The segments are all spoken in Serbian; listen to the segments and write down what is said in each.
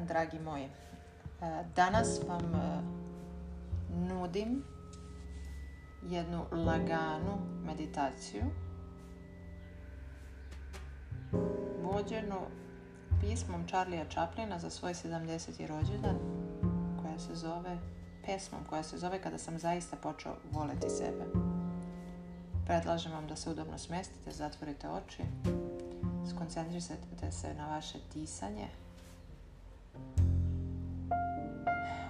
dragi moji. E, danas vam e, nudim jednu laganu meditaciju vođenu pismom Charlija Chaplina za svoj 70. rođendan koja se zove pesmom koja se zove Kada sam zaista počeo voleti sebe. Predlažem vam da se udobno smestite, zatvorite oči, Skoncentrisajte se na vaše disanje,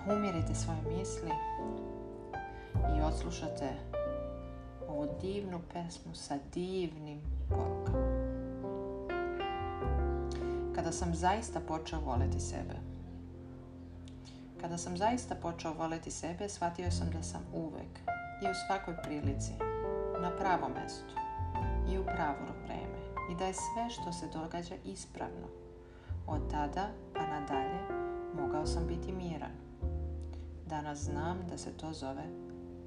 umirite svoje misli i odslušate ovu divnu pesmu sa divnim porukama. Kada sam zaista počeo voleti sebe. Kada sam zaista počeo voleti sebe, shvatio sam da sam uvek i u svakoj prilici, na pravo mesto i u pravo vreme i da je sve što se događa ispravno. Od tada pa nadalje mogao sam biti miran. Danas znam da se to zove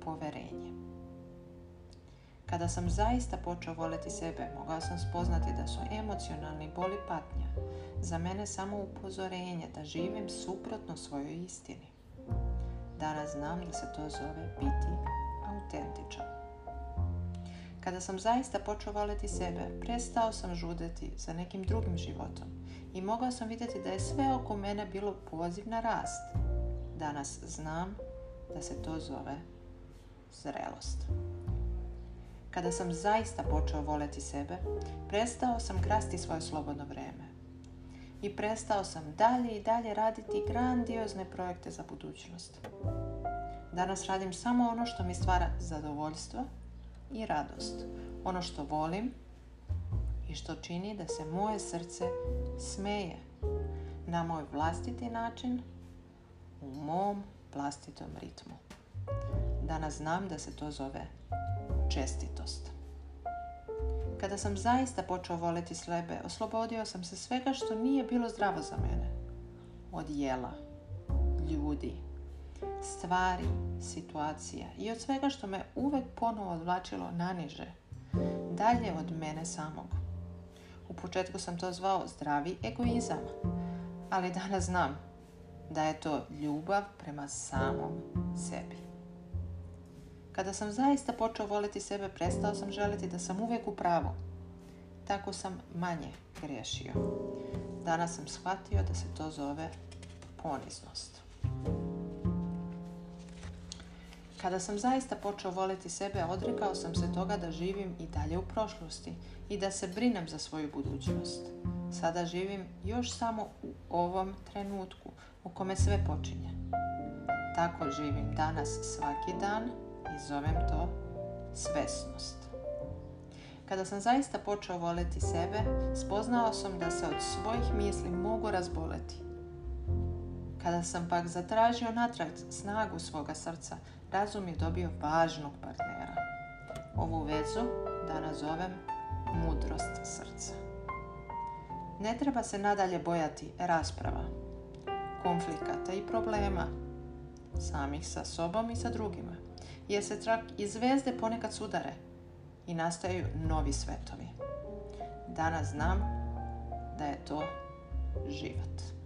poverenje. Kada sam zaista počeo voljeti sebe, mogao sam spoznati da su emocionalni boli patnja za mene samo upozorenje da živim suprotno svojoj istini. Danas znam da se to zove biti autentičan. Kada sam zaista počeo voliti sebe, prestao sam žudeti za nekim drugim životom i mogao sam vidjeti da je sve oko mene bilo poziv na rast, Danas znam da se to zove zrelost. Kada sam zaista počeo voleti sebe, prestao sam krasti svoje slobodno vreme I prestao sam dalje i dalje raditi grandiozne projekte za budućnost. Danas radim samo ono što mi stvara zadovoljstvo i radost. Ono što volim i što čini da se moje srce smeje na moj vlastiti način u mom vlastitom ritmu. Danas znam da se to zove čestitost. Kada sam zaista počeo voleti slebe, oslobodio sam se svega što nije bilo zdravo za mene. Od jela, ljudi, stvari, situacija i od svega što me uvek ponovo odvlačilo naniže, dalje od mene samog. U početku sam to zvao zdravi egoizam, ali danas znam da je to ljubav prema samom sebi. Kada sam zaista počeo voliti sebe, prestao sam želiti da sam uvijek u pravu. Tako sam manje griješio Danas sam shvatio da se to zove poniznost. Kada sam zaista počeo voliti sebe, odrekao sam se toga da živim i dalje u prošlosti i da se brinem za svoju budućnost. Sada živim još samo u ovom trenutku u kome sve počinje. Tako živim danas svaki dan i zovem to svesnost. Kada sam zaista počeo voleti sebe, spoznao sam da se od svojih misli mogu razboleti. Kada sam pak zatražio natrag snagu svoga srca, razum je dobio važnog partnera. Ovu vezu da zovem mudrost srca. Ne treba se nadalje bojati rasprava, konflikata i problema, samih sa sobom i sa drugima, jer se trak i zvezde ponekad sudare i nastaju novi svetovi. Danas znam da je to život.